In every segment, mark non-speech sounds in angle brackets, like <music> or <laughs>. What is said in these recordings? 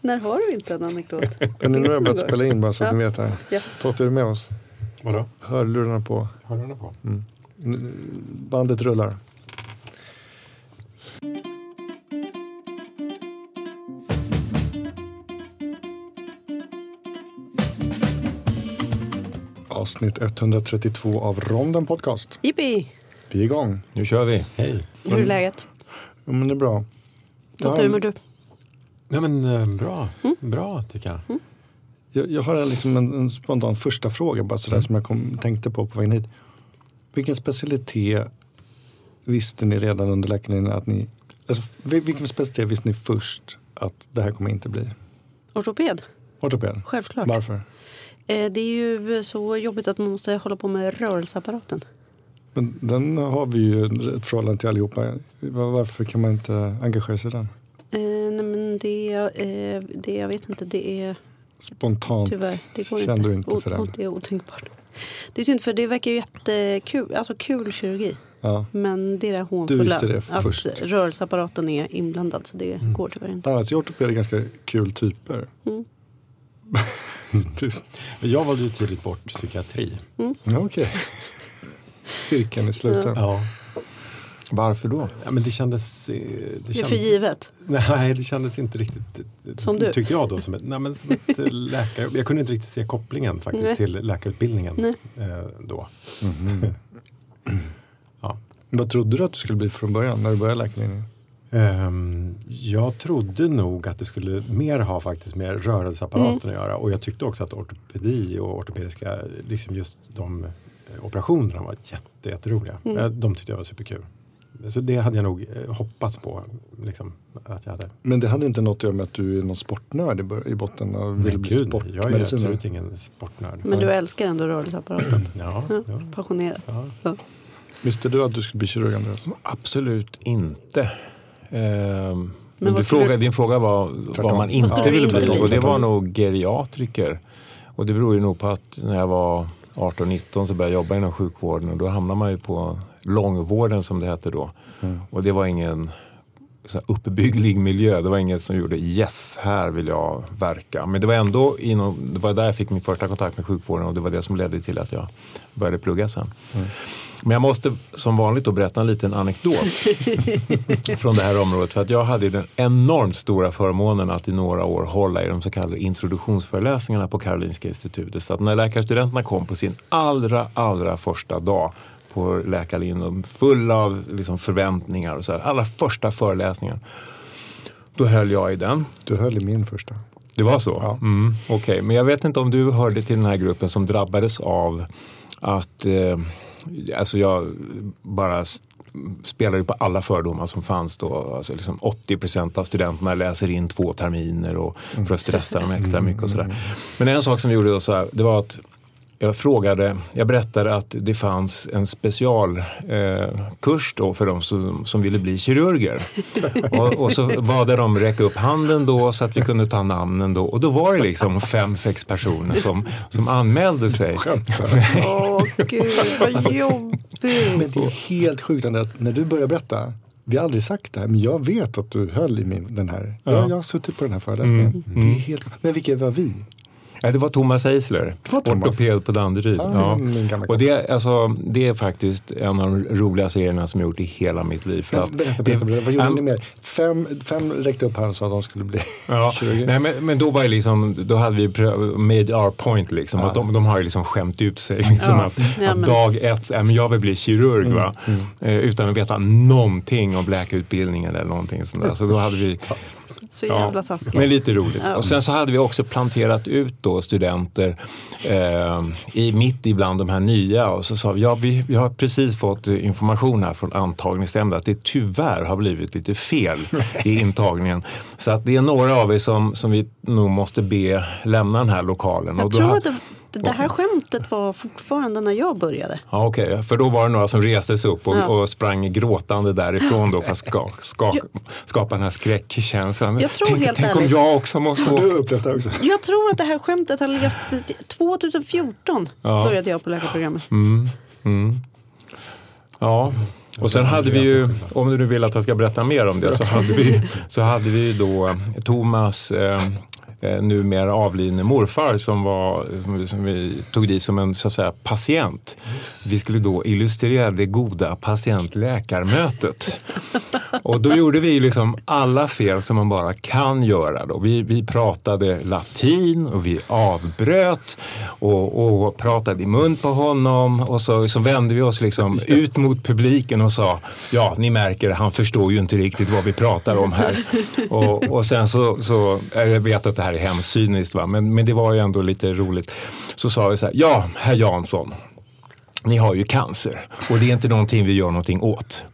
När har du inte en anekdot? <laughs> Men nu har jag börjat spela in bara så att Ja. ni vet det. Ja. Totte, är du med oss? Vadå? Hörlurarna på. Hörlurarna på? N- Bandet rullar. Avsnitt 132 av Ronden Podcast. Jippi! Vi är igång. Nu kör vi. Hej. Hur är läget? Ja, men det är bra. Hur mår du? Nej men eh, bra. Bra tycker jag. Jag, jag har en, liksom en, en spontan första fråga bara sådär som jag kom, tänkte på på vägen hit. Vilken specialitet visste ni redan under läkarlinjen att ni... Alltså, vil- vilken specialitet visste ni först att det här kommer inte bli? Ortoped? Ortoped? Självklart. Varför? Eh, Det är ju så jobbigt att man måste hålla på med rörelseapparaten. Men den har vi ju ett förhållande till allihopa. Var- Varför kan man inte engagera sig i den? Eh, nej men det, eh, det, jag vet inte, det är Spontant tyvärr, det går kände inte. du inte för O- den? Det är otänkbart. Det är synd för det verkar ju jättekul, alltså kul kirurgi. Ja. Men det är det hånfulla det att först. rörelseapparaten är inblandad så det Mm. går tyvärr inte. Annars är ortopeder ganska kul typer. Mm. <laughs> Jag valde ju tidigt bort psykiatri. Ja, Okej. <laughs> Cirkeln är sluten. Ja. Varför då? ja men det kändes... eh, Det är för givet. Nej, det kändes inte riktigt... eh, Som du? Tyckte jag då som ett, nej, men som ett eh, <laughs> läkare. Jag kunde inte riktigt se kopplingen faktiskt Nej. till läkarutbildningen Nej. då. <clears throat> ja. Vad trodde du att du skulle bli från början när du började läkarlinjen? Ehm, jag trodde nog att det skulle mer ha faktiskt med rörelseapparaten Mm. att göra och jag tyckte också att ortopedi och ortopediska, liksom just de operationerna var jätte, jätteroliga. Mm. De tyckte jag var superkul. Så det hade jag nog eh, hoppats på. Liksom, att jag hade. Men det hade inte något att göra med att du är någon sportnörd i, botten och vill Nej, bli gud, jag är absolut ingen sportnörd. Men du älskar ändå rörelseapparaten. Ja, Ja, ja, passionerat. ja. Ja. Visste du att du skulle bli kirurg Andreas? Absolut inte. Ehm, men vad du fråga, du- din fråga var Tvärtom. vad man Vad inte du ville bli? Och det var nog geriatriker. Och det beror ju nog på att när jag var 18-19 så började jag jobba inom sjukvården och då hamnar man ju på långvården som det hette då. Och det var ingen så uppbygglig miljö. Det var inget som gjorde yes, här vill jag verka. Men det var ändå inom, det var där jag fick min första kontakt med sjukvården och det var det som ledde till att jag började plugga sen. Men jag måste som vanligt då berätta en liten anekdot <laughs> från det här området. För att jag hade den enormt stora förmånen att i några år hålla i de så kallade introduktionsföreläsningarna på Karolinska institutet. Så att när läkarstudenterna kom på sin allra, allra första dag på läkarlinjen, full av liksom förväntningar och så här, allra första föreläsningen. Då höll jag i den. Du höll i min första. Det var så? Ja. Mm, Okej, men jag vet inte om du hörde till den här gruppen som drabbades av att eh, alltså jag bara spelade på alla fördomar som fanns då. Alltså liksom 80 procent av studenterna läser in två terminer och för att stressa dem extra mycket och sådär. Men en sak som vi gjorde då så här, det var att jag frågade, jag berättade att det fanns en specialkurs eh, för de som, som ville bli kirurger. <laughs> och, och så bad jag dem räcka upp handen då så att vi kunde ta namnen då. Och då var det liksom fem, sex personer som, som anmälde sig. <laughs> Åh gud vad jobbigt. Men det är helt sjukt Andreas, när du börjar berätta. Vi har aldrig sagt det här, men jag vet att du höll i min, den här. Jag, jag har suttit på den här föreläsningen. Det är helt, men vilka var vi? Ja, det var Thomas Eisler, Det var Thomas. ortoped på Danderyd. Ja, Ja. Och det, alltså, det är faktiskt en av de roliga serierna som jag gjort i hela mitt liv. För att Berätta, berätta, berätta. Vad gjorde Ja, ni mer? Fem, fem räckte upp handen sa att de skulle bli Ja, <laughs> nej, men, men då var liksom, då hade vi made our point liksom. Att de, de har ju liksom skämt ut sig. Liksom, Ja. att, Ja, att dag ett, äh, men jag vill bli kirurg va. Eh, utan att veta någonting om läkarutbildningen eller någonting sånt där. Så då hade vi Så jävla taskigt. men lite roligt. Och sen så hade vi också planterat ut då studenter eh, i, mitt ibland de här nya och så sa vi, ja vi, vi har precis fått information här från antagningsnämnden att det tyvärr har blivit lite fel <laughs> i intagningen. Så att det är några av er som, som vi nog måste be lämna den här lokalen. Jag och då tror ha- att det, det, det här skämtet var fortfarande när jag började. Ja, Okej, för då var det några som reste sig upp och, Ja. och sprang gråtande därifrån då för att ska, ska, skapa den här skräckkänslan. Jag tror tänk helt tänk om jag också måste åka. du upplevt det också? Jag tror att det här skämtet har legat 2014 Ja. började jag på läkarprogrammet. Ja, och sen hade vi ju, om du nu vill att jag ska berätta mer om det, så hade vi, så hade vi då Thomas eh, eh, numera avlidne morfar som, var, som, som vi tog dit som en så att säga, patient. Vi skulle då illustrera det goda patient-läkarmötet. Och då gjorde vi liksom alla fel som man bara kan göra. Då. Vi, vi pratade latin och vi avbröt och, och pratade i mun på honom och så, så vände vi oss liksom ut mot publiken och sa ja, ni märker, han förstår ju inte riktigt vad vi pratar om här. <laughs> Och, och sen så, så, jag vet att det här är hemskt cyniskt, va? Men, men det var ju ändå lite roligt. Så sa vi så här, ja, herr Jansson, ni har ju cancer och det är inte någonting vi gör någonting åt.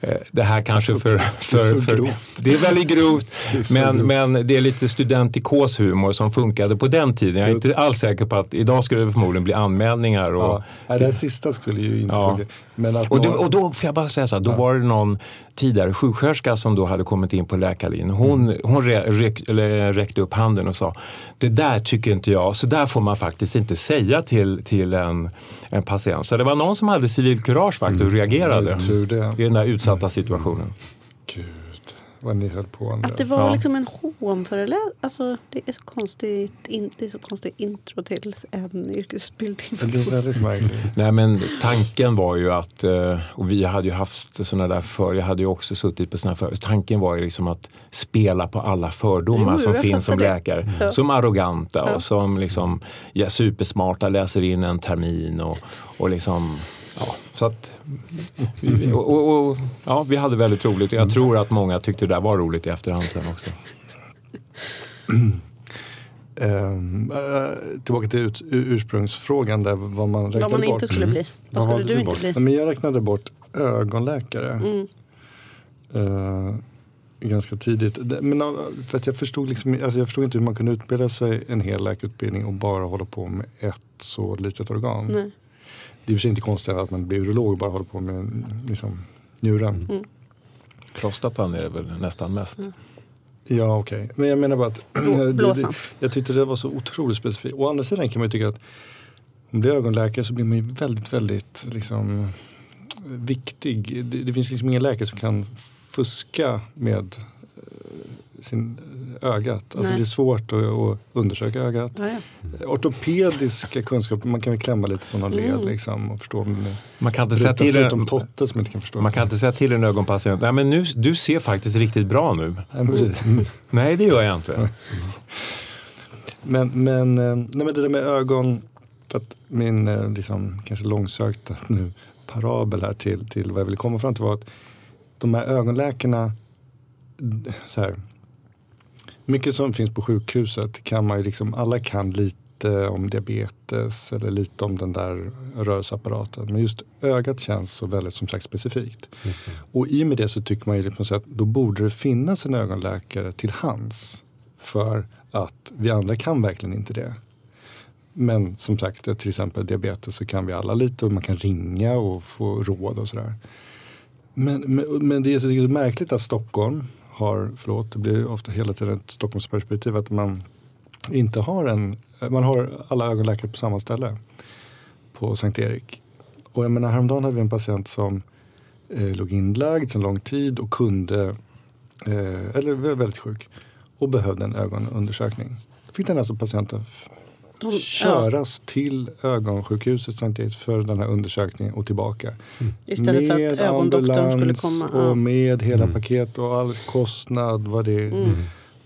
Eh, Det här kanske för... för, för det är väldigt grovt, men, men det är lite studentikoshumor som funkade på den tiden. Jag är inte alls säker på att idag skulle det förmodligen bli anmälningar. Och, Ja, här sista skulle ju inte Ja. funka. Att och, någon- och då får jag bara säga så här, då var det någon tidigare sjuksköterska som då hade kommit in på läkarlinjen. Hon, Mm. hon eller, räckte upp handen och sa, det där tycker inte jag, så där får man faktiskt inte säga till, till en, en patient. Så det var någon som hade civilkurage faktiskt och reagerade Jag tror det. i den där utsatta situationen. Gud, vad ni höll på med. Att det var Ja. liksom en hånföreläsning. Alltså, det är så konstigt. In, det är så konstigt intro till en yrkesutbildning. Det är väldigt märkligt. Nej men tanken var ju att, eh, och vi hade ju haft sådana där för, jag hade ju också suttit på sådana för. Tanken var ju liksom att spela på alla fördomar Jo, som finns som det. läkare. Ja. Som arroganta Ja. och som liksom, ja, supersmarta, läser in en termin och, och liksom Ja, så att, vi, och, och, och, ja, vi hade väldigt roligt och jag tror att många tyckte det där var roligt i efterhand sen också. <clears throat> Eh, tillbaka till ut, ur- ursprungsfrågan där vad man räknade Vad man bort. inte skulle bli. Vad Vad skulle du inte bli? Nej, Men jag räknade bort ögonläkare Mm. eh, ganska tidigt. Men, för att jag, förstod liksom, alltså jag förstod inte hur man kunde utbilda sig en hel läkarutbildning och bara hålla på med ett så litet organ. Nej. Det är i och för sig inte konstigt att man blir urolog och bara håller på med liksom, njuren. Mm. Prostatan är det väl nästan mest. Ja okej, men jag menar bara att <clears throat> det, det, jag tyckte det var så otroligt specifikt. Å andra sidan kan man ju tycka att om man blir ögonläkare så blir man ju väldigt, väldigt liksom, viktig. Det, det finns liksom ingen läkare som kan fuska med eh, sin ögat. Alltså Nej. det är svårt att, att undersöka ögat. Ja. Ortopediska kunskaper, man kan väl klämma lite på någon led Mm. liksom och förstå Man kan inte säga till en, Totte som inte kan förstå. man kan inte säga till en ögonpatient, nej men nu, du ser faktiskt riktigt bra nu. Nej, precis. Nej det gör jag inte. Men, men, eh, nej, men det där med ögon, för att min eh, liksom, kanske långsökta nu parabel här till, till vad jag ville komma fram till var att de här ögonläkarna, så här, mycket som finns på sjukhuset kan man ju liksom, alla kan lite om diabetes eller lite om den där rörelseapparaten. Men just ögat känns så väldigt som sagt specifikt. Och i och med det så tycker man ju något sätt, då borde det finnas en ögonläkare till hands. För att vi andra kan verkligen inte det. Men som sagt, till exempel diabetes så kan vi alla lite och man kan ringa och få råd och sådär. Men, men, men det är är märkligt att Stockholm har, förlåt det blir ofta hela tiden ett Stockholmsperspektiv, att man inte har en, man har alla ögonläkare på samma ställe. På Sankt Erik. Och jag menar häromdagen hade vi en patient som eh, låg inlagd sedan lång tid och kunde, eh, eller var väldigt sjuk och behövde en ögonundersökning. Då fick den alltså patienten de, ja, köras till ögonsjukhuset Eriks för den här undersökningen och tillbaka. istället för att ögondoktorn skulle komma. och Ja. med hela Mm. paket och all kostnad vad det är. Mm.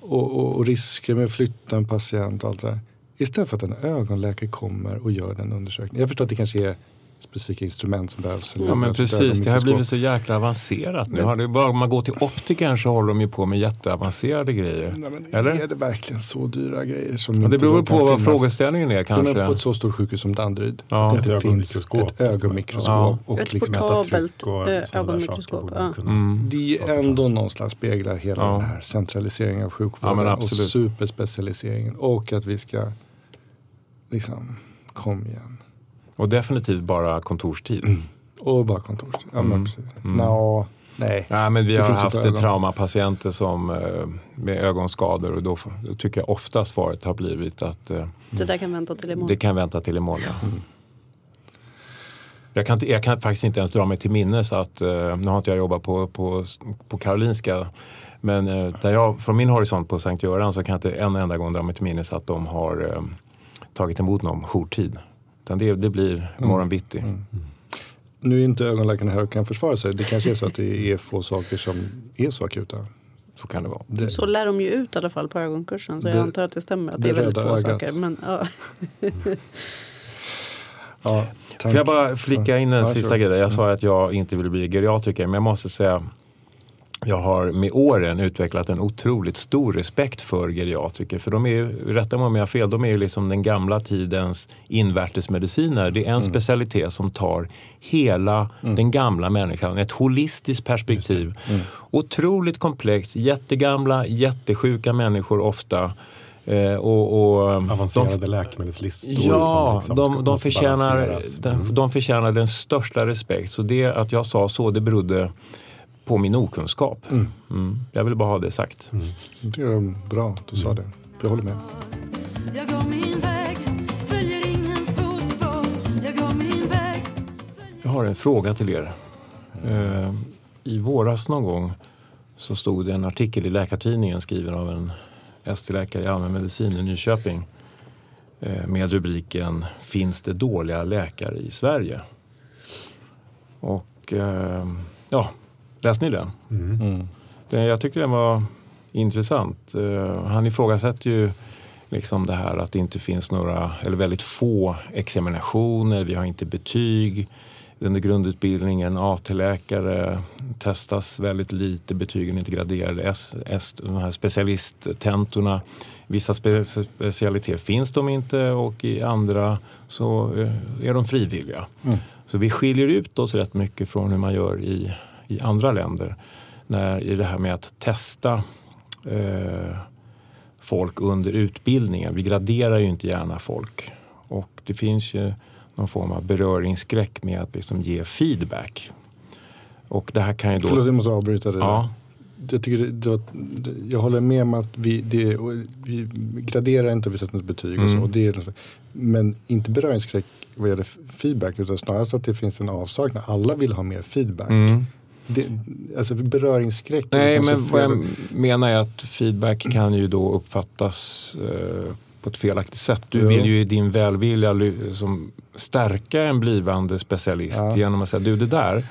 Och, och, och risker med att flytta en patient och allt det där. Istället för att en ögonläkare kommer och gör den undersökningen. Jag förstår att det kanske är specifika instrument som behövs. Ja men precis, det har blivit så jäkla avancerat nu. Har det bara, om man går till optikern så håller de ju på med jätteavancerade grejer. Nej, men Eller? Är det verkligen så dyra grejer som inte det beror på kan vad finnas? frågeställningen är Ja, men kanske. på ett så stort sjukhus som Danderyd. Ja. Att det Ett inte finns ett ögonmikroskop. Ja. Och Ett liksom och eh, ögonmikroskop, ja. Mm. det är ändå någonstans speglar hela Ja. den här centraliseringen av sjukvården men och absolut. superspecialiseringen. Och att vi ska, liksom, kom igen. Och definitivt bara kontorstid. Och bara kontorstid. Ja, Mm. men precis. Mm. Nå, nej. Ja, men vi har haft traumapatienter som, eh, med ögonskador och då, då tycker jag ofta svaret har blivit att eh, Det där kan vänta till imorgon. det kan vänta till imorgon. Ja. Mm. Jag, kan jag kan faktiskt inte ens dra mig till minnes att, eh, nu har inte jag jobbat på, på, på Karolinska, Men där jag, från min horisont på Sankt Göran så kan jag inte en enda gång dra mig till minnes att de har tagit emot någon jourtid. Utan det, det blir morgon bitti. Nu är inte ögonläkarna här och kan försvara sig. Det kanske är så att det är få saker som är så akuta. Så kan det vara. Det, Så lär de ju ut i alla fall på ögonkursen. Så Det- jag antar att det stämmer att det, det är väldigt få ögat. saker. Men, ja. <laughs> ja, Får jag bara flika in en Ja, sista sure. grej? Jag sa att jag inte vill bli geriatriker men jag måste säga jag har med åren utvecklat en otroligt stor respekt för geriatriker. För de är ju, rätta mig om jag har fel, de är ju liksom den gamla tidens invärtesmediciner. Det är en specialitet som tar hela den gamla människan, ett holistiskt perspektiv. Otroligt komplext, jättegamla, jättesjuka människor ofta. Eh, och, och, Avancerade läkemedelslistor. Ja, som liksom de, de, förtjänar, Mm. de förtjänar den största respekt. Så det att jag sa så, det berodde på min okunskap. Mm. Jag ville bara ha det sagt. det är bra att du sa det. Jag håller med. Jag går min väg, följer ingens fotspår. Jag går min väg. Jag har en fråga till er. Eh, I våras någon gång så stod det en artikel i Läkartidningen skriven av en ST-läkare i allmänmedicin i Nyköping eh, med rubriken Finns det dåliga läkare i Sverige? Och eh, ja, läste ni den? Mm. Det, jag tycker den var intressant. Eh, han ifrågasätter ju liksom det här att det inte finns några, eller väldigt få examinationer, vi har inte betyg under grundutbildningen, AT-läkare testas väldigt lite, betygen är inte graderade, S, S, de här specialisttentorna, vissa spe, specialiteter finns de inte och i andra så eh, är de frivilliga. Så vi skiljer ut oss rätt mycket från hur man gör i, i andra länder när, i det här med att testa eh, folk under utbildningen. Vi graderar ju inte gärna folk. Och det finns ju någon form av beröringsskräck med att liksom ge feedback. Och det här kan ju då... Förlåt, jag måste avbryta det. ja, Jag, tycker det, det, jag håller med om att vi, det, vi graderar inte, vi sätter ett betyg och så. Mm. Och det men inte beröringsskräck vad gäller feedback utan snarare att det finns en avsaknad. Alla vill ha mer feedback. mm. Det, alltså beröringsskräck. Nej, men vad jag menar är att feedback kan ju då uppfattas eh, på ett felaktigt sätt. Du Ja. vill ju i din välvilja ly- som stärka en blivande specialist Ja. genom att säga du det där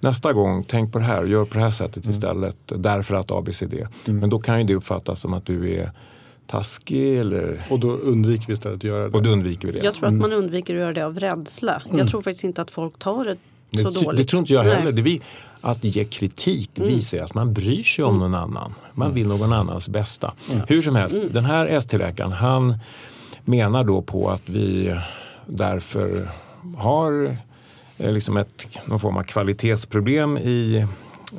Nästa gång, tänk på det här, gör på det här sättet istället. Därför att ABCD. Men då kan ju det uppfattas som att du är taskig eller, Och då undviker vi istället att göra det. och då undviker vi det. Jag tror att man undviker att göra det av rädsla. Jag tror faktiskt inte att folk tar det Det, så dåligt. det tror inte jag heller. Det vi, att ge kritik visar ju att man bryr sig om någon annan. Man vill någon annans bästa. Hur som helst, den här ST-läkaren han menar då på att vi därför har eh, liksom ett, någon form av kvalitetsproblem i,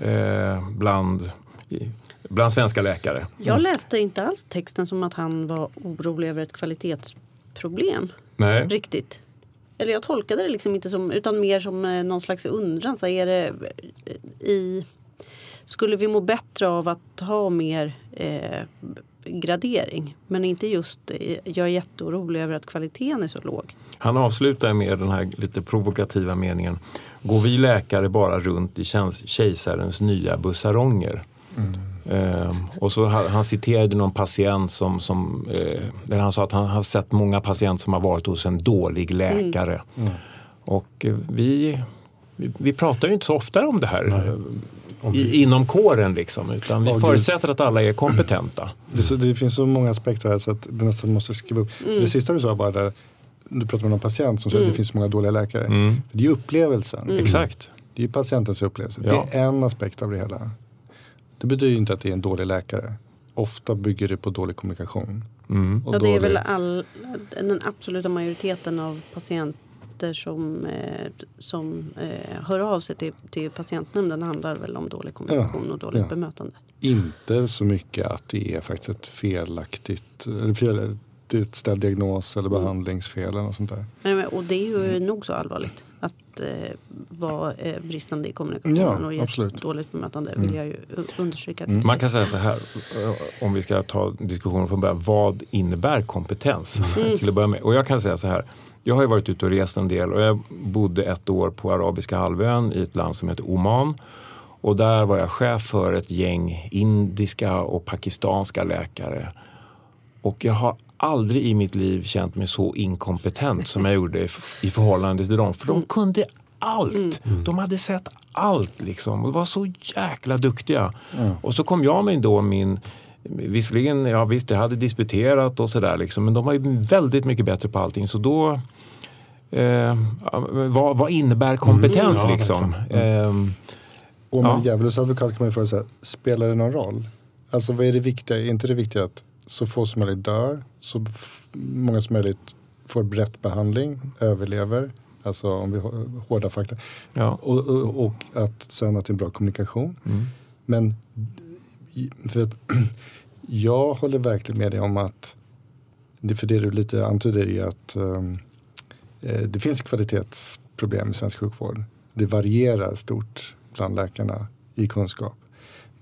eh, bland, i, bland svenska läkare. Jag läste inte alls texten som att han var orolig över ett kvalitetsproblem. Nej. Riktigt. Eller jag tolkade det liksom inte som, utan mer som eh, någon slags undran. Så är det eh, i, skulle vi må bättre av att ha mer eh, gradering? Men inte just, eh, jag är jätteorolig över att kvaliteten är så låg. Han avslutar med den här lite provokativa meningen. Går vi läkare bara runt i kejsarens nya bussaronger? Ehm, och så ha- han citerade någon patient som, som eh, där han sa att han har sett många patienter som har varit hos en dålig läkare. Och eh, vi, vi, vi pratar ju inte så ofta om det här eh, i, inom kåren liksom. Utan vi gud. förutsätter att alla är kompetenta. Det, är så, det finns så många aspekter här så att det nästan måste skriva upp. Det sista du sa bara där, du pratade med någon patient som säger att det finns så många dåliga läkare. Mm. Det är ju upplevelsen. Exakt. Det är ju patientens upplevelse. Ja. Det är en aspekt av det hela. Det betyder ju inte att det är en dålig läkare. Ofta bygger det på dålig kommunikation. Mm. Och Ja, det är dålig- väl all, den absoluta majoriteten av patienter som, eh, som eh, hör av sig till, till patientnämnden handlar väl om dålig kommunikation och dåligt ja. bemötande. Inte så mycket att det är faktiskt ett felaktigt, eller fel, ett ställd diagnos eller behandlingsfel eller något sånt där. Nej, men, och det är ju nog så allvarligt att eh, vara eh, bristande i kommunikationen Ja, och ge absolut. dåligt bemötande vill jag ju understryka. Mm. Man kan säga så här, eh, om vi ska ta diskussionen från början. Vad innebär kompetens? Till att börja med. Och jag kan säga så här. Jag har ju varit ute och rest en del och jag bodde ett år på Arabiska halvön i ett land som heter Oman. Och där var jag chef för ett gäng indiska och pakistanska läkare. Och jag har aldrig i mitt liv känt mig så inkompetent som jag gjorde i- förhållande till dem. För de kunde allt. De hade sett allt liksom. Och var så jäkla duktiga. Och så kom jag med då min Visserligen, ja visst jag hade disputerat och sådär liksom, men de var ju väldigt mycket bättre på allting. Så då, eh, vad, vad innebär kompetens ja, liksom? Ehm, Om man Ja. djävulens advokat kan man ju fråga sig, spelar det någon roll? Alltså vad är det viktiga? Är inte det viktiga att så få som möjligt dör, så många som möjligt får rätt behandling, överlever, alltså om vi har hårda fakta. ja. Och, och, och att sen att det är bra kommunikation. Mm. Men för att, <clears throat> jag håller verkligen med dig om att, det för det du lite antyder är att ehm, eh, det finns kvalitetsproblem i svensk sjukvård. Det varierar stort bland läkarna i kunskap.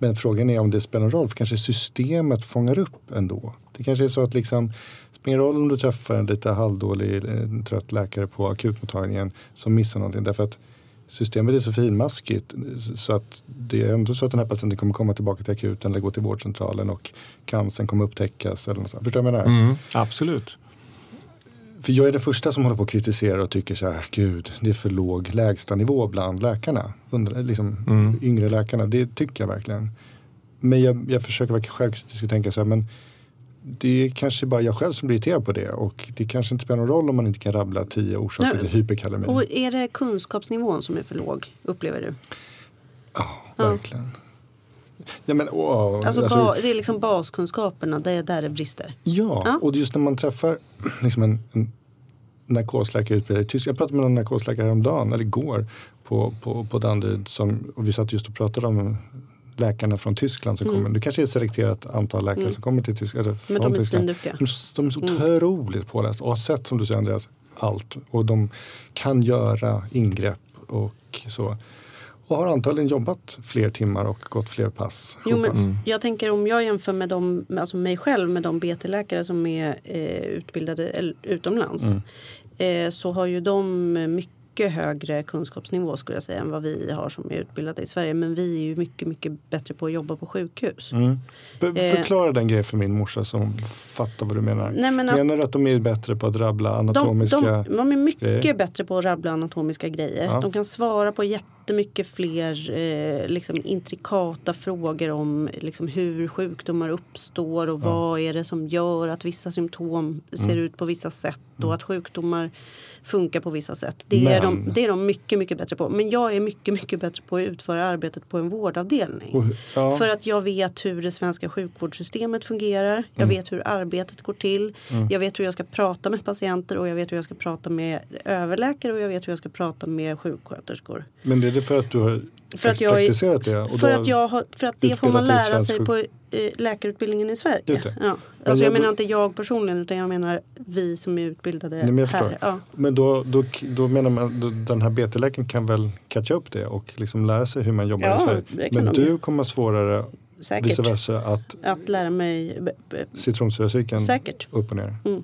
Men frågan är om det spelar någon roll, för kanske systemet fångar upp ändå. Det kanske är så att liksom, det spelar roll om du träffar en lite halvdålig, eh, trött läkare på akutmottagningen som missar någonting. Därför att systemet är så finmaskigt eh, så att det är ändå så att den här patienten kommer komma tillbaka till akuten eller gå till vårdcentralen och cancern kommer upptäckas. Eller något sånt. Förstår du vad jag menar? Mm, absolut. För jag är den första som håller på att kritisera och tycker så här, gud, det är för låg lägstanivå bland läkarna. Under, liksom, Mm. Yngre läkarna, det tycker jag verkligen. Men jag, jag försöker vara självkritisk och tänka så här, men det är kanske bara jag själv som blir irriterad på det. Och det kanske inte spelar någon roll om man inte kan rabbla tio orsaker Nej. till hyperkalemi. Och är det kunskapsnivån som är för låg, upplever du? Ja, verkligen. Ja, men, åh, Alltså, alltså, det är liksom baskunskaperna, det är där det brister. Ja, Ja. och just när man träffar <clears throat> liksom en, en narkosläkare utbildad i Tyskland. Jag pratade med en narkosläkare häromdagen, eller igår, på, på, på Danderyd. Som, och vi satt just och pratade om läkarna från Tyskland som kommer. Det kanske är ett selekterat antal läkare som kommer till Tyskland. eller Mm. Men de är Tyskland. svinduktiga. De, är så- de är så otroligt pålästa och har sett, som du säger Andreas, allt. Och de kan göra ingrepp och så. Och har antagligen jobbat fler timmar och gått fler pass. Jo, men jag tänker om jag jämför med dem, alltså mig själv med de BT-läkare som är eh, utbildade utomlands. Eh, så har ju de mycket högre kunskapsnivå skulle jag säga än vad vi har som är utbildade i Sverige. Men vi är ju mycket, mycket bättre på att jobba på sjukhus. Mm. Eh. Förklara den grejen för min morsa som fattar vad du menar. Nej, men menar du att de är bättre på att rabbla De, anatomiska... de, de är mycket grejer? bättre på att rabbla anatomiska grejer. Ja. De kan svara på jättemycket fler eh, liksom intrikata frågor om liksom, hur sjukdomar uppstår och vad är det som gör att vissa symptom ser Mm. ut på vissa sätt och att sjukdomar funkar på vissa sätt. Det är, Men- de, det är de mycket, mycket bättre på. Men jag är mycket, mycket bättre på att utföra arbetet på en vårdavdelning. Och- ja. För att jag vet hur det svenska sjukvårdssystemet fungerar. Jag Mm. vet hur arbetet går till. Jag vet hur jag ska prata med patienter och jag vet hur jag ska prata med överläkare och jag vet hur jag ska prata med sjuksköterskor. Men är det för att du har För att jag är- praktiserat det? Och För att, jag har, för att det får man lära sig på eh, läkarutbildningen i Sverige. Just det. Ja. Alltså jag jag- menar inte jag personligen utan jag menar vi som är utbildade Nej, men här. Ja. Men då, då, då menar man då, den här BT-läkaren kan väl catcha upp det och liksom lära sig hur man jobbar Ja, i Sverige. det Men de du ju. kommer svårare, Säkert. vice versa, att Att lära mig. b- b- citronsyracykeln upp och ner. Mm.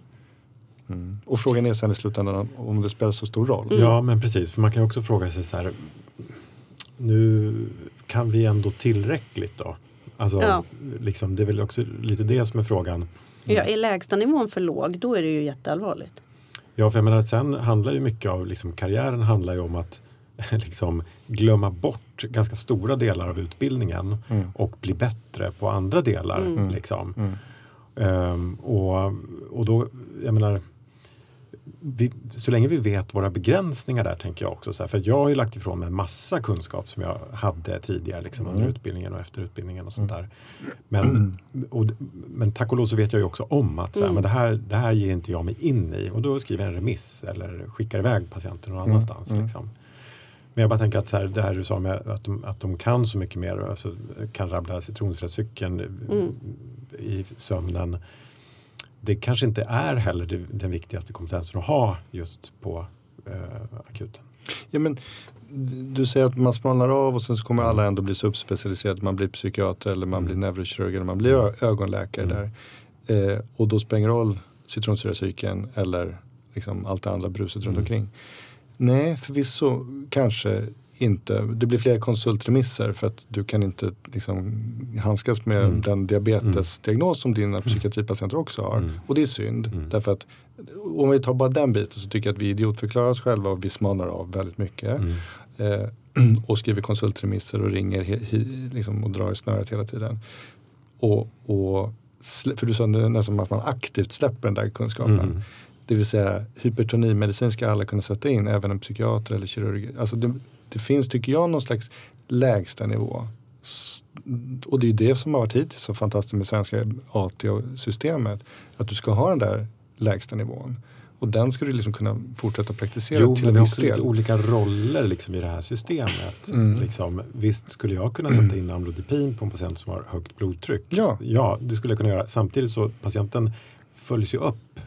Mm. Och frågan är sen i slutändan om det spelar så stor roll. Mm. Ja, men precis. För man kan också fråga sig så här. Nu kan vi ändå tillräckligt då? Alltså, Ja. liksom, det är väl också lite det som är frågan. Ja, är lägstanivån för låg då är det ju jätteallvarligt. Ja, för jag menar sen handlar ju mycket av liksom, karriären handlar ju om att <laughs> liksom, glömma bort ganska stora delar av utbildningen Mm. och bli bättre på andra delar. Mm. Liksom. Mm. Ehm, och, och då, jag menar, vi, så länge vi vet våra begränsningar där tänker jag också. Så här, för jag har ju lagt ifrån mig massa kunskap som jag hade tidigare liksom, under utbildningen och efter utbildningen och sånt där. Men, och, men tack och lov så vet jag ju också om att så här, men det, här, det här ger inte jag mig in i och då skriver jag en remiss eller skickar iväg patienten någon annanstans. Liksom. Men jag bara tänker att så här, det här du sa med att de, att de kan så mycket mer, alltså, kan rabbla citronsyracykeln i sömnen. Det kanske inte är heller det, den viktigaste kompetensen att ha just på eh, akuten. Ja, men, du säger att man smalnar av och sen så kommer alla ändå bli subspecialiserade. Man blir psykiater eller man blir neurokirurg eller man blir ögonläkare där. Eh, och då spelar det roll citronsyracykeln eller liksom allt det andra bruset runt omkring. Nej, förvisso kanske inte, det blir fler konsultremisser för att du kan inte liksom handskas med Mm. den diabetesdiagnos som dina psykiatripatienter också har. Mm. Och det är synd. Mm. Därför att om vi tar bara den biten så tycker jag att vi idiotförklarar oss själva och vi smalnar av väldigt mycket. Mm. Eh, <clears throat> och skriver konsultremisser och ringer he, he, liksom, och drar i snöret hela tiden. Och, och, för du sa nästan att man aktivt släpper den där kunskapen. Mm. Det vill säga hypertonimedicin ska alla kunna sätta in, även en psykiater eller kirurg. Alltså det, det finns, tycker jag, någon slags lägsta nivå. Och det är det som har varit hittills så fantastiskt med svenska AT-systemet. Att du ska ha den där lägsta nivån. Och den ska du liksom kunna fortsätta praktisera Jo, till men en det är viss också lite del. olika roller liksom i det här systemet. Mm. Liksom, visst skulle jag kunna sätta in amlodipin på en patient som har högt blodtryck? Ja. ja, det skulle jag kunna göra. Samtidigt så patienten följs ju upp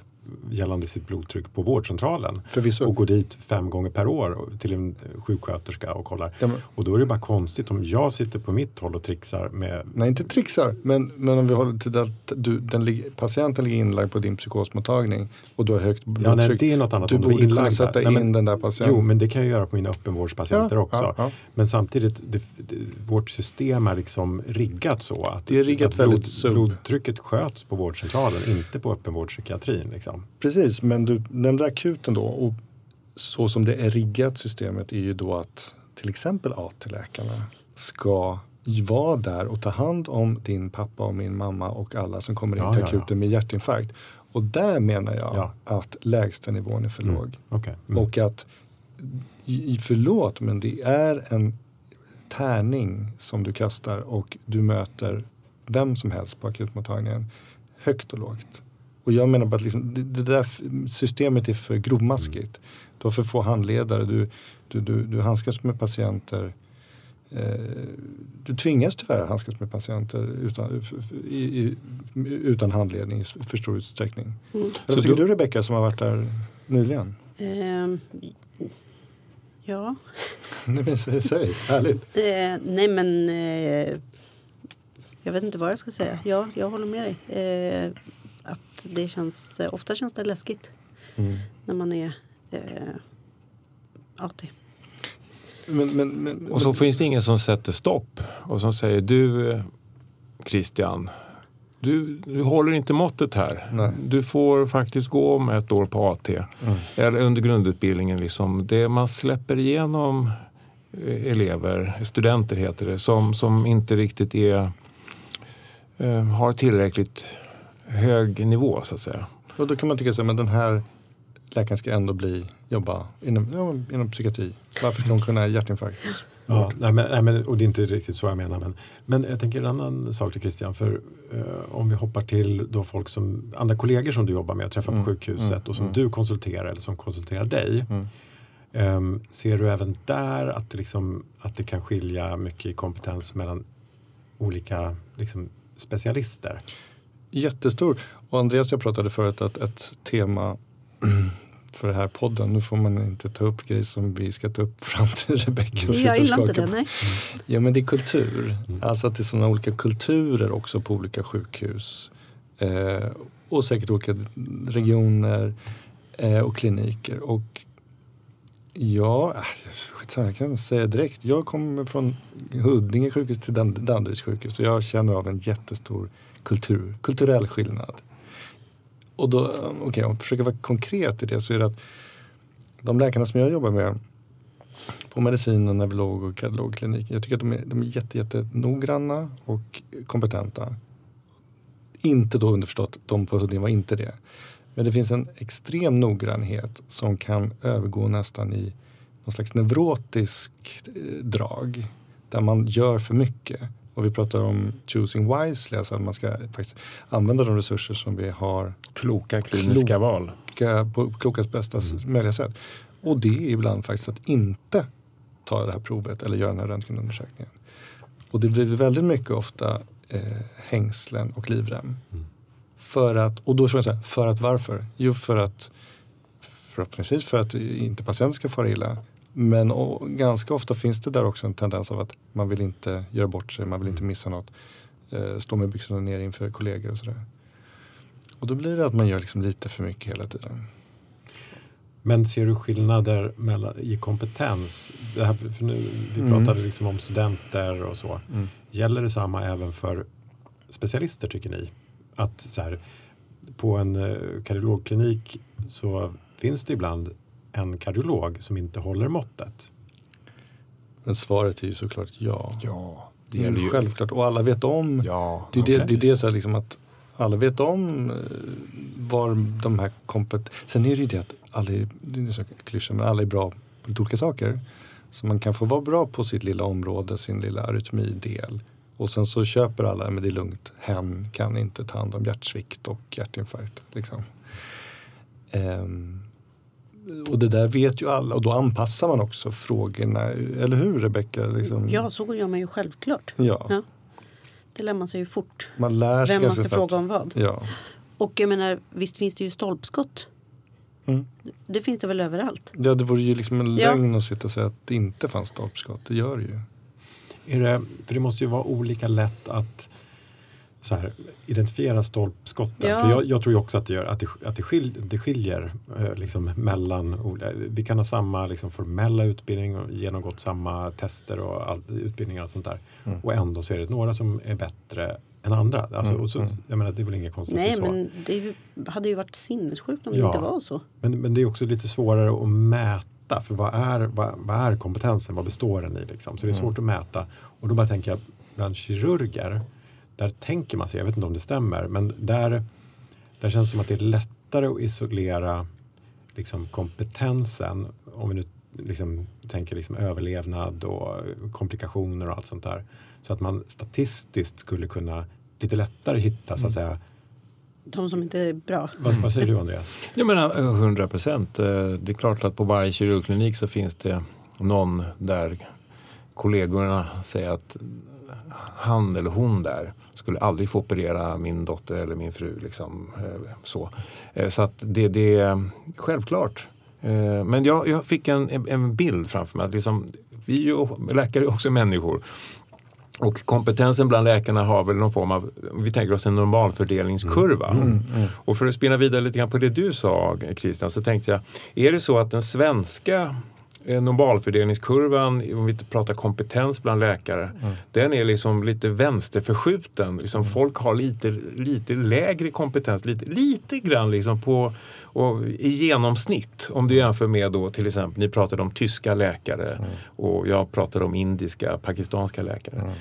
gällande sitt blodtryck på vårdcentralen Förvisso. och går dit fem gånger per år till en sjuksköterska och kollar. Ja, Och då är det bara konstigt om jag sitter på mitt håll och trixar med Nej, inte trixar. Men, men om vi håller till att du, den, patienten ligger inlagd på din psykosmottagning och du har högt Ja, blodtryck. nej, det är något annat. du borde kunna sätta Nej, in men- den där patienten. Jo, men det kan jag göra på mina öppenvårdspatienter Ja, också. ja, ja. Men samtidigt, det, det, vårt system är liksom riggat så att, Det är riggat att sub. blodtrycket sköts på vårdcentralen, inte på öppenvårdspsykiatrin. Liksom. Precis, men du nämnde akuten då. Och så som det är riggat systemet är ju då att till exempel AT-läkarna ska vara där och ta hand om din pappa och min mamma och alla som kommer in Ja, till ja, ja. akuten med hjärtinfarkt. Och där menar jag Ja. att lägsta nivån är för Mm. låg. Okej. Mm. Och att, förlåt men det är en tärning som du kastar och du möter vem som helst på akutmottagningen. Högt och lågt. Och jag menar bara att liksom, det, det där systemet är för grovmaskigt. Du har för få handledare, du, du, du, du handskas med patienter eh, du tvingas tyvärr handskas med patienter utan, i, i, utan handledning i för stor utsträckning. Mm. Vad tycker du Rebecka som har varit där nyligen? Ehm, ja. <laughs> Nej, men säg, säg, härligt. Eh, nej men eh, jag vet inte vad jag ska säga. Ja, jag håller med dig. Eh, att det känns, eh, ofta känns det läskigt Mm. när man är eh, AT. Men, men, men, Och så finns det ingen som sätter stopp och som säger du eh, Christian, du, du håller inte måttet här. Nej. Du får faktiskt gå om ett år på AT. Eller under grundutbildningen. Liksom. Det man släpper igenom eh, elever, studenter heter det, som, som inte riktigt är, eh, har tillräckligt hög nivå så att säga. och då kan man tycka så här, men den här läkaren ska ändå bli, jobba inom, ja, inom psykiatri. Varför ska hon kunna hjärtinfarkt? Ja, nej, men, nej, men, och det är inte riktigt så jag menar. Men, men jag tänker en annan sak till Christian. För eh, om vi hoppar till då folk som, andra kollegor som du jobbar med och träffar Mm, på sjukhuset mm, och som mm. du konsulterar eller som konsulterar dig. Mm. Ehm, ser du även där att det, liksom, att det kan skilja mycket i kompetens mellan olika liksom, specialister? Jättestor. Och Andreas jag pratade förut att ett tema <clears throat> för den här podden, nu får man inte ta upp grejer som vi ska ta upp fram till Rebecka. Jag gillar inte det, nej. Ja men det är kultur. Mm. Alltså att det är sådana olika kulturer också på olika sjukhus. Eh, och säkert olika regioner eh, och kliniker. Och ja, äh, skitsamma, jag kan säga direkt. Jag kommer från Huddinge sjukhus till Dan- Danderyds sjukhus. Och jag känner av en jättestor kultur, kulturell skillnad. Och då, eh, om jag försöker vara konkret i det så är det att de läkarna som jag jobbar med på medicin och neurolog och kardiologkliniken. Jag tycker att de är, de är jätte, jätte noggranna och kompetenta. Inte då underförstått, de på Huddinge var inte det. Men det finns en extrem noggrannhet som kan övergå nästan i någon slags neurotisk eh, drag. Där man gör för mycket. Och vi pratar om choosing wisely, alltså att man ska faktiskt använda de resurser som vi har Kloka kliniska Klok. val. kloka- på klokast bästa s- möjliga sätt. Och det är ibland faktiskt att inte ta det här provet eller göra den här röntgenundersökningen. Och det blir väldigt mycket ofta eh, hängslen och livrem. Mm. För att, och då är frågan så här, för att varför? Jo för att förhoppningsvis för att inte patienten ska fara illa. Men och, ganska ofta finns det där också en tendens av att man vill inte göra bort sig, man vill inte missa något. Eh, stå med byxorna ner inför kollegor och sådär. Och då blir det att man gör liksom lite för mycket hela tiden. Men ser du skillnader mellan, i kompetens? Det här, för nu, vi Mm. pratade liksom om studenter och så. Mm. Gäller det samma även för specialister tycker ni? Att så här, på en eh, kardiologklinik så finns det ibland en kardiolog som inte håller måttet. Men svaret är ju såklart ja. Ja, det Det är ju. självklart. Och alla vet om. Ja, Det är det, okej. det, är det så här liksom att alla vet om eh, var de här kompet... Sen är det ju det att alla är, det är så klyscha, men alla är bra på lite olika saker. Så man kan få vara bra på sitt lilla område, sin lilla arytmidel. Och sen så köper alla, men det är lugnt, hen kan inte ta hand om hjärtsvikt och hjärtinfarkt. Liksom. Ehm, och det där vet ju alla och då anpassar man också frågorna. Eller hur Rebecka? Liksom, Ja, så gör man ju självklart. ja. Ja. Det lär man sig ju fort. Man lär sig Vem man ska fråga om vad. Ja. Och jag menar, visst finns det ju stolpskott. Mm. Det finns det väl överallt. Ja, det vore ju liksom en Ja. lögn att sitta och säga att det inte fanns stolpskott. Det gör det ju. Är det, för det måste ju vara olika lätt att så här, identifiera stolpskotten. Ja. För jag, jag tror ju också att det, gör, att det, att det, skil, det skiljer eh, liksom, mellan. Vi kan ha samma liksom, formella utbildning och genomgått samma tester och all, utbildningar och sånt där. Mm. Och ändå så är det några som är bättre än andra. Alltså, Mm, och så, mm. jag menar, det är väl inget konstigt Nej, så. men det ju, hade ju varit sinnessjukt om det Ja. inte var så. Men, men det är också lite svårare att mäta. För vad är, vad, vad är kompetensen? Vad består den i? Liksom? Så det är svårt att mäta. Och då bara tänker jag bland kirurger. Där tänker man sig, jag vet inte om det stämmer, men där, där känns det som att det är lättare att isolera liksom, kompetensen. Om vi nu liksom, tänker liksom, överlevnad och komplikationer och allt sånt där. Så att man statistiskt skulle kunna lite lättare hitta så att säga. De som inte är bra. Vad, vad säger du <laughs> Andreas? Jag menar 100 procent. Det är klart att på varje kirurgklinik så finns det någon där kollegorna säger att han eller hon där skulle aldrig få operera min dotter eller min fru. Liksom, eh, så Eh, så att det, det är självklart. Eh, Men jag, jag fick en, en- bild framför mig. Att liksom, vi ju, läkare är också människor. Och kompetensen bland läkarna har väl någon form av, vi tänker oss en normalfördelningskurva. Och för att spinna vidare lite grann på det du sa Christian så tänkte jag, är det så att den svenska eh, normalfördelningskurvan, om vi pratar kompetens bland läkare, den är liksom lite vänsterförskjuten. Liksom Folk har lite, lite lägre kompetens, lite, lite grann liksom på och i genomsnitt. Om du jämför med då till exempel, ni pratade om tyska läkare och jag pratade om indiska, pakistanska läkare.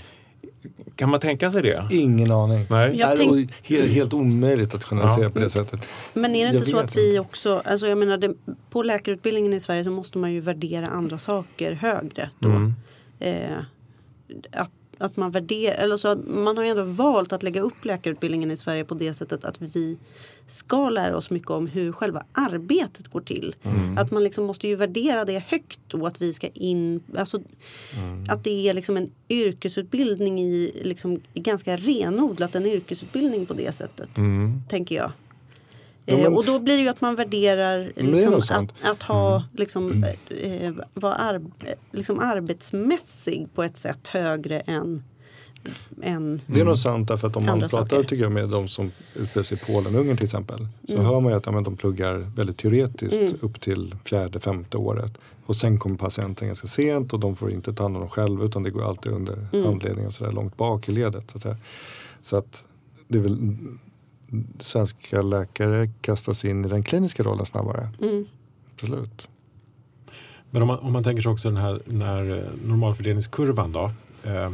Kan man tänka sig det? Ingen aning. Nej. Jag tänk- helt, helt omöjligt att generalisera Ja. på det sättet. Men är det Jag inte så vet att vi också, alltså jag menar det, på läkarutbildningen i Sverige så måste man ju värdera andra saker högre då. Mm. Eh, att, att man värderar, eller så man har ju ändå valt att lägga upp läkarutbildningen i Sverige på det sättet att vi ska lära oss mycket om hur själva arbetet går till. Att man liksom måste ju värdera det högt då att vi ska in, alltså att det är liksom en yrkesutbildning i, liksom ganska renodlat en yrkesutbildning på det sättet. Mm. Tänker jag. Ja, men- eh, och då blir det ju att man värderar liksom, att, att ha liksom, eh, vara arb, liksom arbetsmässig på ett sätt högre än, än Det är nog sant därför att om man pratar saker. tycker jag, med de som utbildar sig i Polen och Ungern till exempel. Så Mm. hör man ju att ja, de pluggar väldigt teoretiskt upp till fjärde, femte året. Och sen kommer patienten ganska sent och de får inte ta hand om dem själva utan det går alltid under Mm. handledning och sådär långt bak i ledet. Så att, så att det är väl svenska läkare kastas in i den kliniska rollen snabbare. Mm. Absolut. Men om man, om man tänker sig också den här, den här eh, normalfördelningskurvan då. Eh,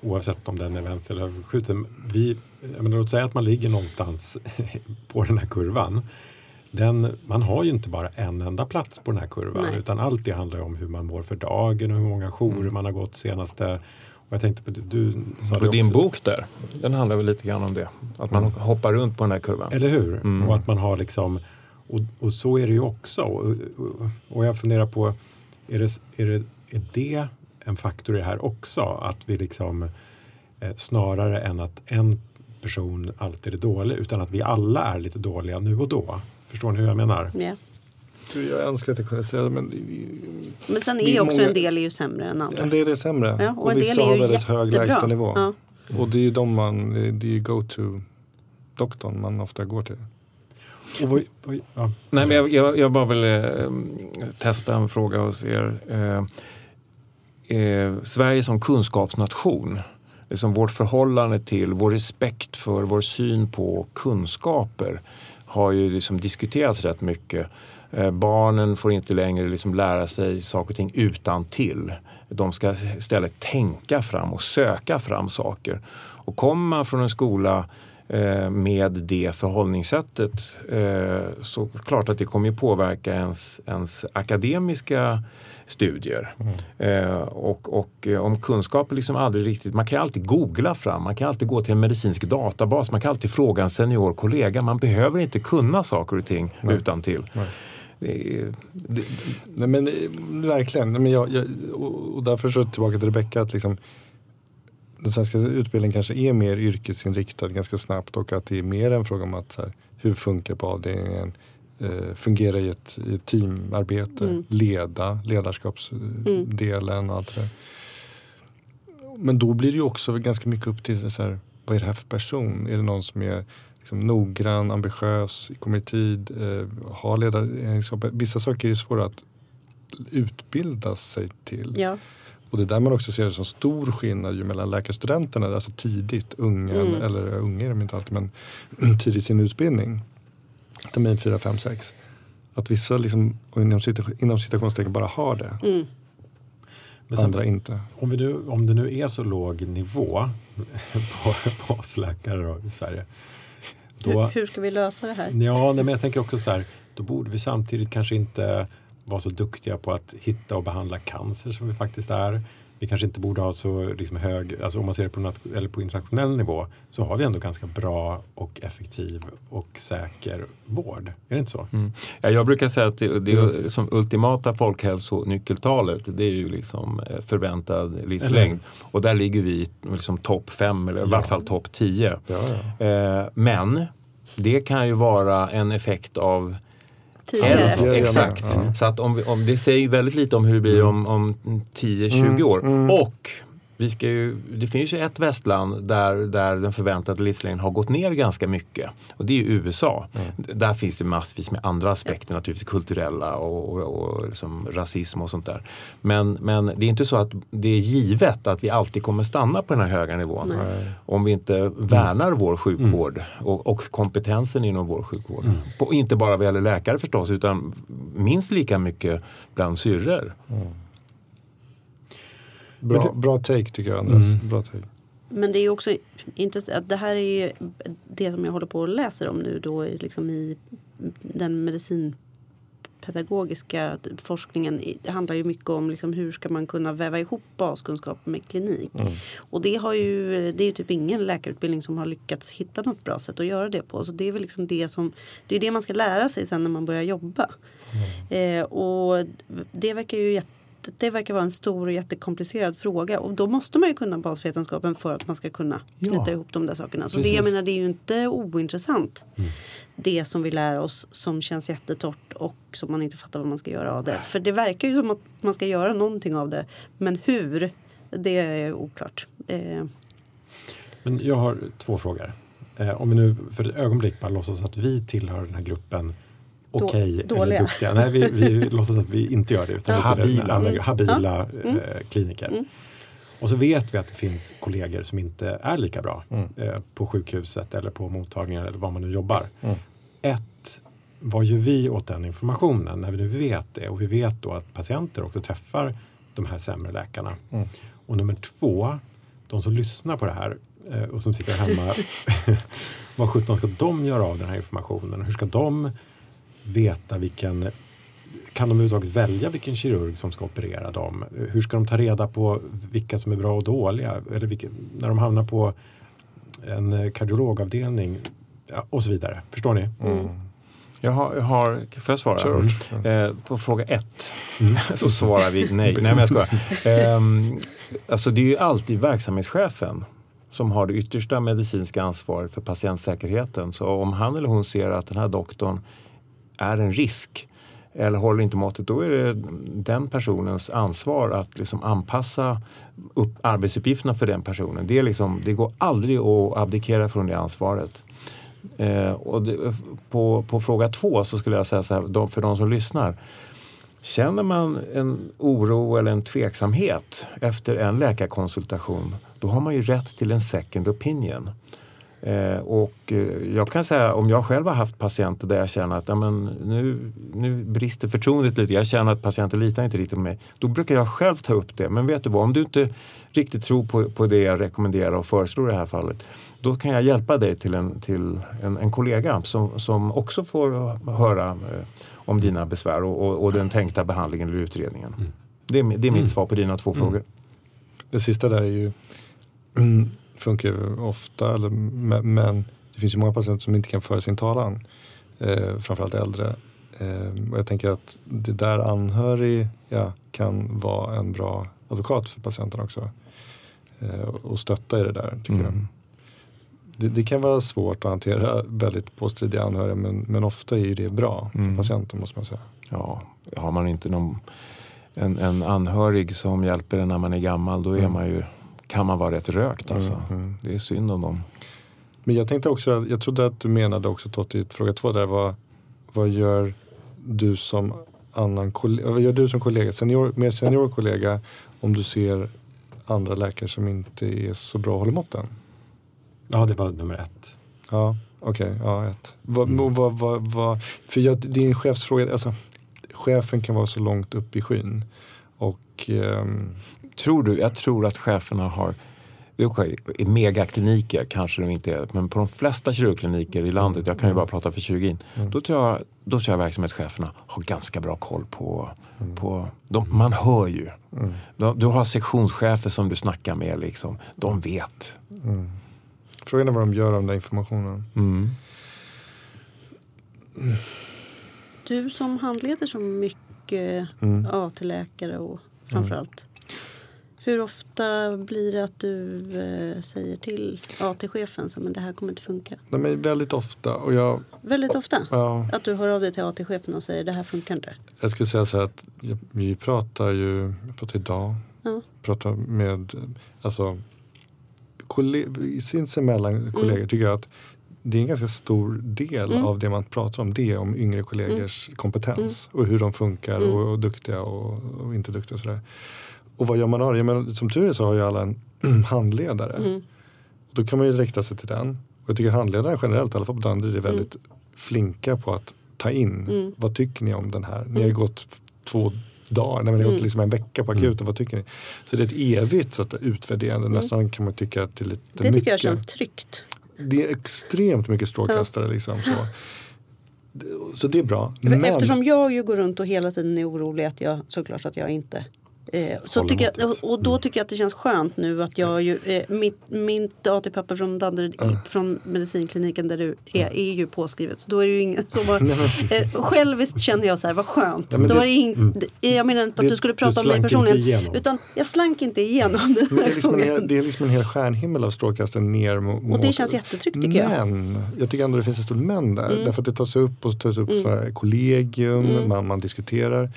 oavsett om den är vänster eller skjuten. Vi, jag menar, låt säga att man ligger någonstans <laughs> på den här kurvan. Den, man har ju inte bara en enda plats på den här kurvan Nej. utan allt det handlar om hur man mår för dagen och hur många jourer man har gått senaste. Jag tänkte på det, du sa På det din också. bok där, den handlar väl lite grann om det. Att man hoppar runt på den här kurvan. Eller hur? Mm. Och att man har liksom och, och så är det ju också. Och, och, och jag funderar på, är det, är, det, är det en faktor i det här också? Att vi liksom eh, snarare än att en person alltid är dålig utan att vi alla är lite dåliga nu och då. Förstår ni hur jag menar? Ja. Jag önskar att jag kunde säga det men Men sen Det är också många- en del är ju sämre än andra. en del är sämre. Ja, och och en del vissa är har väldigt hög lägstanivå. Ja. Och det är ju de man, det är ju go-to doktorn man ofta går till. Och vad, vad, ja. Nej, men jag, jag, jag bara vill eh, testa en fråga hos er. Eh, eh, Sverige som kunskapsnation, liksom vårt förhållande till, vår respekt för, vår syn på kunskaper har ju liksom diskuterats rätt mycket. Eh, barnen får inte längre liksom lära sig saker och ting utan till. De ska istället tänka fram och söka fram saker. Och kommer man från en skola med det förhållningssättet eh, så klart att det kommer ju påverka ens, ens akademiska studier. Eh, och, och eh, om kunskaper liksom aldrig riktigt, man kan ju alltid googla fram, man kan alltid gå till en medicinsk databas, man kan alltid fråga en senior kollega, man behöver inte kunna saker och ting utan till. Det är- det, Nej, men, eh, verkligen. Nej, men jag, jag, och och därför så tillbaka till Rebecka. Att liksom, den svenska utbildningen kanske är mer yrkesinriktad ganska snabbt och att det är mer en fråga om att så här, hur funkar på avdelningen, eh, fungera i ett, i ett teamarbete, Mm. leda, ledarskapsdelen och allt det där. Men då blir det ju också ganska mycket upp till så här, vad är det här för person? Är det någon som är liksom noggrann, ambitiös, kommer i tid, eh, har ledaregenskaper? Vissa saker är svåra att utbilda sig till. Ja. Och det är där man också ser det som stor skillnad ju mellan läkarstudenterna, alltså tidigt, unga, Mm. eller unga är de inte alltid, men <clears throat> tidigt i sin utbildning. Termin 4, 5, 6. Att vissa liksom, inom, inom citationstecken bara har det, Mm. Men sen, andra inte. om, vi nu, om det nu är så låg nivå <laughs> på basläkare då, i Sverige. Hur, Då, hur ska vi lösa det här? ja, nej, men jag tänker också så här, då borde vi samtidigt kanske inte vara så duktiga på att hitta och behandla cancer som vi faktiskt är. Vi kanske inte borde ha så liksom hög, alltså om man ser det på, eller på internationell nivå så har vi ändå ganska bra och effektiv och säker vård. Är det inte så? Mm. Ja, jag brukar säga att det, det är som ultimata folkhälsonyckeltalet det är ju liksom eh, förväntad livslängd. Och där ligger vi liksom topp fem eller i vart fall topp 10. Ja, ja. Eh, men det kan ju vara en effekt av Tidigare. Ja. Exakt. Ja. Så att om, vi, om det säger ju väldigt lite om hur det blir om, om 10-20 Mm, år. mm. Och vi ska ju, det finns ju ett västland där, där den förväntade livslängden har gått ner ganska mycket. Och det är USA. D- Där finns det massvis med andra aspekter, naturligtvis kulturella och, och, och liksom rasism och sånt där. Men, men det är inte så att det är givet att vi alltid kommer stanna på den här höga nivån. Nej. Om vi inte värnar vår sjukvård och, och kompetensen inom vår sjukvård. På, inte bara vad gäller läkare förstås utan minst lika mycket bland syrror. Bra, bra take tycker jag Andreas. Mm. Bra take. Men det är också intressant att det här är ju det som jag håller på och läser om nu då i- liksom i den medicinpedagogiska forskningen. Det handlar ju mycket om liksom hur ska man kunna väva ihop baskunskap med klinik. Och det har ju, det är ju typ ingen läkarutbildning som har lyckats hitta något bra sätt att göra det på. Så det är väl liksom det som, det är det man ska lära sig sen när man börjar jobba. Eh, och det verkar ju jätte det verkar vara en stor och jättekomplicerad fråga och då måste man ju kunna basvetenskapen för att man ska kunna knyta Ja. ihop de där sakerna. Så det, jag menar, det är ju inte ointressant det som vi lär oss som känns jättetort och som man inte fattar vad man ska göra av det. För det verkar ju som att man ska göra någonting av det. Men hur? Det är oklart. Eh, Men jag har två frågor. Eh, om vi nu för ett ögonblick bara låtsas att vi tillhör den här gruppen Okej eller dåliga. duktiga. Nej, vi, vi <laughs> låtsas att vi inte gör det. Utan Ja. vi tillhör den Habila. andra- habila Mm. eh, kliniker. Mm. Och så vet vi att det finns kollegor som inte är lika bra Mm. eh, på sjukhuset eller på mottagningar eller var man nu jobbar. Mm. Ett, vad gör vi åt den informationen när vi nu vet det och vi vet då att patienter också träffar de här sämre läkarna. Mm. Och nummer två, de som lyssnar på det här eh, och som sitter hemma, <laughs> <laughs> vad sjutton ska de göra av den här informationen? Hur ska de veta vilken kan de överhuvudtaget välja vilken kirurg som ska operera dem? Hur ska de ta reda på vilka som är bra och dåliga? Eller vilka, när de hamnar på en eh, kardiologavdelning ja, och så vidare. Förstår ni? Mm. Jag har, jag har får jag svara? Kör. Eh, på fråga ett <laughs> så svarar vi nej. Nej men jag skojar. Ehm, alltså det är ju alltid verksamhetschefen som har det yttersta medicinska ansvaret för patientsäkerheten. Så om han eller hon ser att den här doktorn är en risk eller håller inte måttet, då är det den personens ansvar att liksom anpassa upp arbetsuppgifterna för den personen. Det, är liksom, det går aldrig att abdikera från det ansvaret. Eh, och det, på, på fråga två så skulle jag säga så här, de, för de som lyssnar. Känner man en oro eller en tveksamhet efter en läkarkonsultation då har man ju rätt till en second opinion. Eh, och eh, jag kan säga om jag själv har haft patienter där jag känner att ja, men nu, nu brister förtroendet lite. Jag känner att patienten litar inte riktigt på mig. Då brukar jag själv ta upp det. Men vet du vad, om du inte riktigt tror på, på det jag rekommenderar och föreslår i det här fallet. Då kan jag hjälpa dig till en, till en, en kollega som, som också får höra eh, om dina besvär och, och, och den tänkta behandlingen eller utredningen. Det, är, det är mitt svar på dina två frågor. Det sista där är ju <clears throat> funkar ju ofta, eller, men, det finns ju många patienter som inte kan föra sin talan. Eh, framförallt äldre. Eh, och jag tänker att det där anhöriga kan vara en bra advokat för patienten också. Eh, och stötta i det där tycker jag. Mm. Det, det kan vara svårt att hantera väldigt påstridiga anhöriga men, men ofta är ju det bra för Mm. patienten måste man säga. Ja, har man inte någon, en, en anhörig som hjälper en när man är gammal då är man ju, kan man vara rätt rökt alltså. Mm, mm. Det är synd om dem. Men jag tänkte också, jag trodde att du menade också Totti, i fråga två där, vad, vad gör du som annan kollega, vad gör du som kollega, senior, mer senior kollega om du ser andra läkare som inte är så bra och håller måtten? Ja, det var nummer ett. Ja, okej, ja ett. Vad, Mm. och vad, vad, vad, för jag, det är en chefsfråga, alltså chefen kan vara så långt upp i skyn. Och ehm, Tror du, jag tror att cheferna har i megakliniker kanske de inte är, men på de flesta kirurgkliniker i landet, jag kan ju bara prata för kirurgin, då, tror jag, då tror jag verksamhetscheferna har ganska bra koll på, på de, man hör ju. De, du har sektionschefer som du snackar med, liksom. de vet. frågan är vad de gör av den informationen. Mm. Du som handleder så mycket Mm. AT-läkare och framförallt. Hur ofta blir det att du eh, säger till AT-chefen att det här kommer inte funka? Nej, men väldigt ofta och jag, Väldigt ofta? ja, Att du hör av dig till AT-chefen och säger det här funkar inte? Jag skulle säga så här att jag- vi pratar ju, jag pratar idag, Ja. pratar med, alltså kolle- sinsemellan kollegor tycker jag att det är en ganska stor del Mm. av det man pratar om. Det är om yngre kollegors kompetens och hur de funkar Mm. och, och duktiga och, och inte duktiga och sådär. Och vad gör man av det? Jag menar, som tur är så har ju alla en <clears throat> handledare. Mm. Och då kan man ju rikta sig till den. Och jag tycker handledare generellt, i alla fall på Danderyd, är väldigt flinka på att ta in. Mm. Vad tycker ni om den här? Ni har ju gått två dagar, nej, men ni har gått Mm. liksom en vecka på akuten. Vad tycker ni? Så det är ett evigt så att, utvärderande. Nästan kan man tycka att det är lite Det tycker mycket. jag känns tryggt. Det är extremt mycket strålkastare. Liksom, så. Det- så det är bra. Men, Eftersom jag ju går runt och hela tiden är orolig att jag såklart att jag inte Eh, så tycker jag, och då tycker jag att det känns skönt nu att jag ju, eh, mitt, mitt AT-papper från Danderyd, från medicinkliniken där du är, är ju påskrivet. Så då är det ingen som har, <laughs> eh, själviskt känner jag så här, vad skönt. Ja, men då det- är det ing, Jag menar inte att Det- du skulle du prata om mig personligen. Utan jag slank inte igenom den det, är liksom en, det är liksom en hel stjärnhimmel av strålkastare ner mot... Och det känns jättetryggt tycker jag. Men jag tycker ändå det finns ett stort men där. Mm. Därför att det tas upp och tas upp här, kollegium, man, man diskuterar.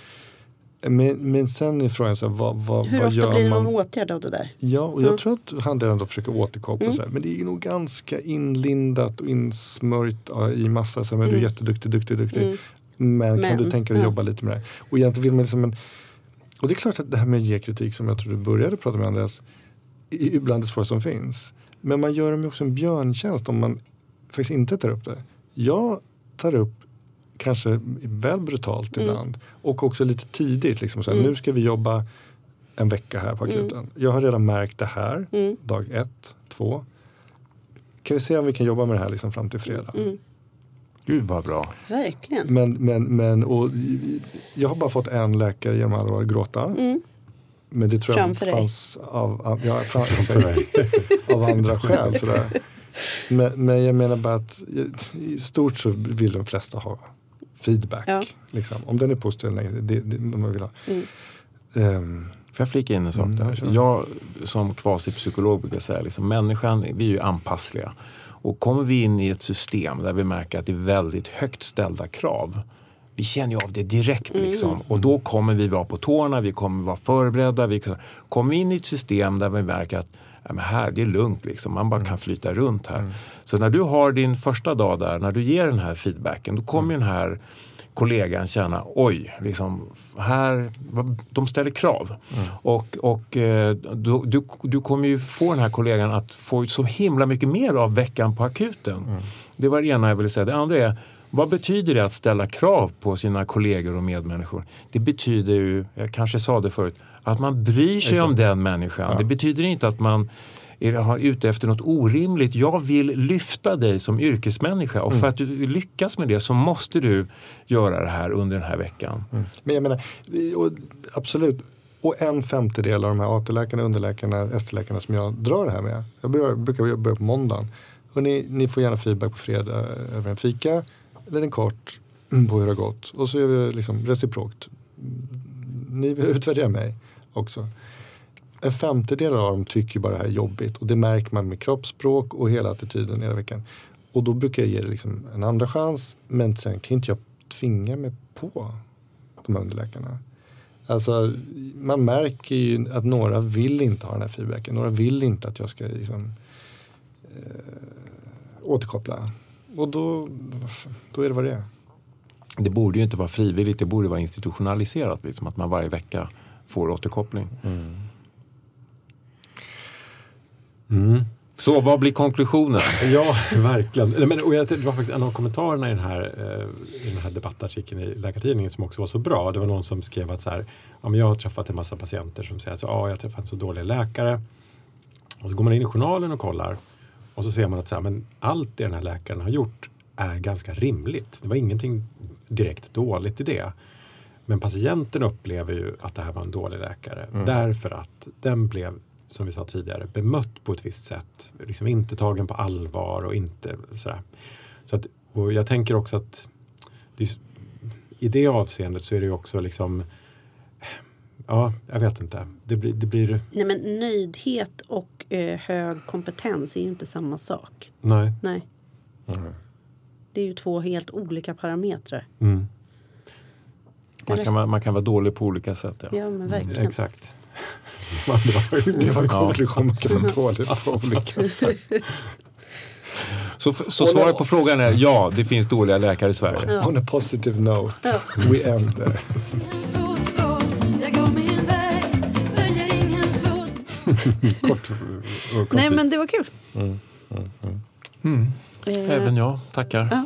Men, men sen är frågan så här, vad, vad, Hur vad ofta gör blir det man? någon åtgärd av det där? Ja, och jag Mm. tror att handledaren då försöker återkoppla och så här, Men det är nog ganska inlindat och insmörjt i massa. Så här, men Du är Mm. jätteduktig, duktig, duktig. Mm. Men, kan Men, du tänka dig att jobba lite med det? Och egentligen vill man liksom en, Och det är klart att det här med att ge kritik som jag tror du började prata med Andreas. är bland det svåra som finns. Men man gör dem också en björntjänst om man faktiskt inte tar upp det. Jag tar upp kanske väl brutalt Mm. ibland. Och också lite tidigt. Liksom, så här, Mm. Nu ska vi jobba en vecka här på akuten. Jag har redan märkt det här. Mm. Dag ett, två. Kan vi se om vi kan jobba med det här liksom fram till fredag. Mm. Gud vad bra. Verkligen. Men, men, men och, jag har bara fått en läkare genom alla år gråta. Mm. Men det tror Framför jag dig. fanns av, av, ja, fram, <laughs> av andra skäl. Sådär. <laughs> Men, men jag menar bara att i stort så vill de flesta ha feedback. Ja. Liksom. Om den är positiv eller negativ, det, det, det man vill ha. Mm. Ehm, Får jag flika in en sak Mm, där? Jag som kvasipsykolog brukar säga liksom, människan, vi är ju anpassliga. Och kommer vi in i ett system där vi märker att det är väldigt högt ställda krav. Vi känner ju av det direkt liksom. Och då kommer vi vara på tårna, vi kommer vara förberedda. Vi kommer vi in i ett system där vi märker att ja, men här, det är lugnt, liksom. man bara kan flyta runt här. Så när du har din första dag där, när du ger den här feedbacken, då kommer ju den här kollegan känna, oj, liksom, här, de ställer krav. Och, och eh, du, du, du kommer ju få den här kollegan att få så himla mycket mer av veckan på akuten. Det var det ena jag ville säga. Det andra är, vad betyder det att ställa krav på sina kollegor och medmänniskor? Det betyder ju, jag kanske sa det förut, att man bryr sig om den människan. Det betyder inte att man är har ute efter något orimligt. Jag vill lyfta dig som yrkesmänniska och för att du lyckas med det så måste du göra det här under den här veckan. Men jag menar, absolut. Och en femtedel av de här AT-läkarna, underläkarna, ST-läkarna som jag drar det här med. Jag börjar, brukar börja på måndagen. Och ni, ni får gärna feedback på fredag över en fika. Eller en kort på hur det har gått. Och så är vi liksom reciprokt. Ni utvärderar mig också. En femtedel av dem tycker bara det här är jobbigt. Och det märker man med kroppsspråk och hela attityden hela veckan. Och då brukar jag ge det liksom en andra chans. Men sen kan inte jag tvinga mig på de här underläkarna. Alltså, man märker ju att några vill inte ha den här feedbacken. Några vill inte att jag ska liksom, eh, återkoppla. Och då, då är det vad det är. Det borde ju inte vara frivilligt, det borde vara institutionaliserat. Liksom, att man varje vecka får återkoppling. Mm. Så vad blir konklusionen? <laughs> Ja, verkligen. Men, och jag, det var faktiskt en av kommentarerna i den, här, eh, i den här debattartikeln i Läkartidningen som också var så bra. Det var någon som skrev att så här, ja, jag har träffat en massa patienter som säger så, ja, jag har träffat en så dålig läkare. Och så går man in i journalen och kollar och så ser man att så här, men allt det den här läkaren har gjort är ganska rimligt. Det var ingenting direkt dåligt i det. Men patienten upplever ju att det här var en dålig läkare därför att den blev, som vi sa tidigare, bemött på ett visst sätt. Liksom inte tagen på allvar och inte sådär. Så att, och jag tänker också att det i det avseendet så är det ju också liksom Ja, jag vet inte. Det blir, det blir Nej men nöjdhet och eh, hög kompetens är ju inte samma sak. nej. Nej. Det är ju två helt olika parametrar. Mm, Man kan, vara- man kan vara dålig på olika sätt. Ja. Ja men verkligen. exakt. <laughs> Vad bra. Det var Ja. konklusion man kan vara dålig på olika <laughs> sätt. Så, så svaret på frågan är ja, det finns dåliga läkare i Sverige. On a positive note, we end there. <laughs> Kort och Nej koncist. men det var kul. Eh, Även jag tackar. Ja.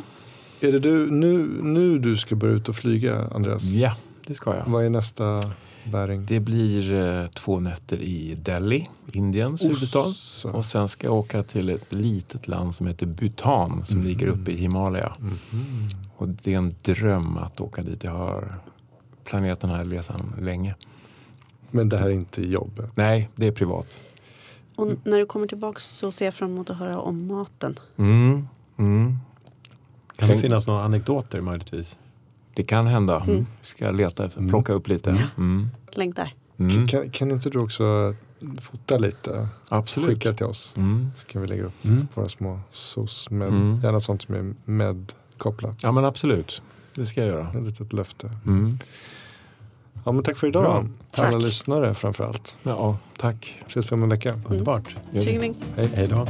Är det du, nu, nu du ska börja ut och flyga, Andreas? Ja, det ska jag. Vad är nästa bäring? Det blir eh, två nätter i Delhi, Indiens huvudstad. Och sen ska jag åka till ett litet land som heter Bhutan som ligger uppe i Himalaya. Och det är en dröm att åka dit. Jag har planerat den här resan länge. Men det här är inte jobbet. Nej, det är privat. Och när du kommer tillbaka så ser jag fram emot att höra om maten. Mm, mm. Kan det finnas några anekdoter möjligtvis? Det kan hända. Ska jag leta, plocka upp lite. Mm. Längtar. Mm. Kan, kan inte du också fota lite? Absolut. Skicka till oss. Mm. Så kan vi lägga upp Mm. våra små sos. Med, Mm. Gärna sånt som är med-kopplat. Ja men absolut, det ska jag göra. Ett litet löfte. Mm. Ja, men tack för idag. Bra. Tack. Alla lyssnare framför allt. Ja, tack. Ses vi om en vecka. Underbart. Tjingeling. Hej då.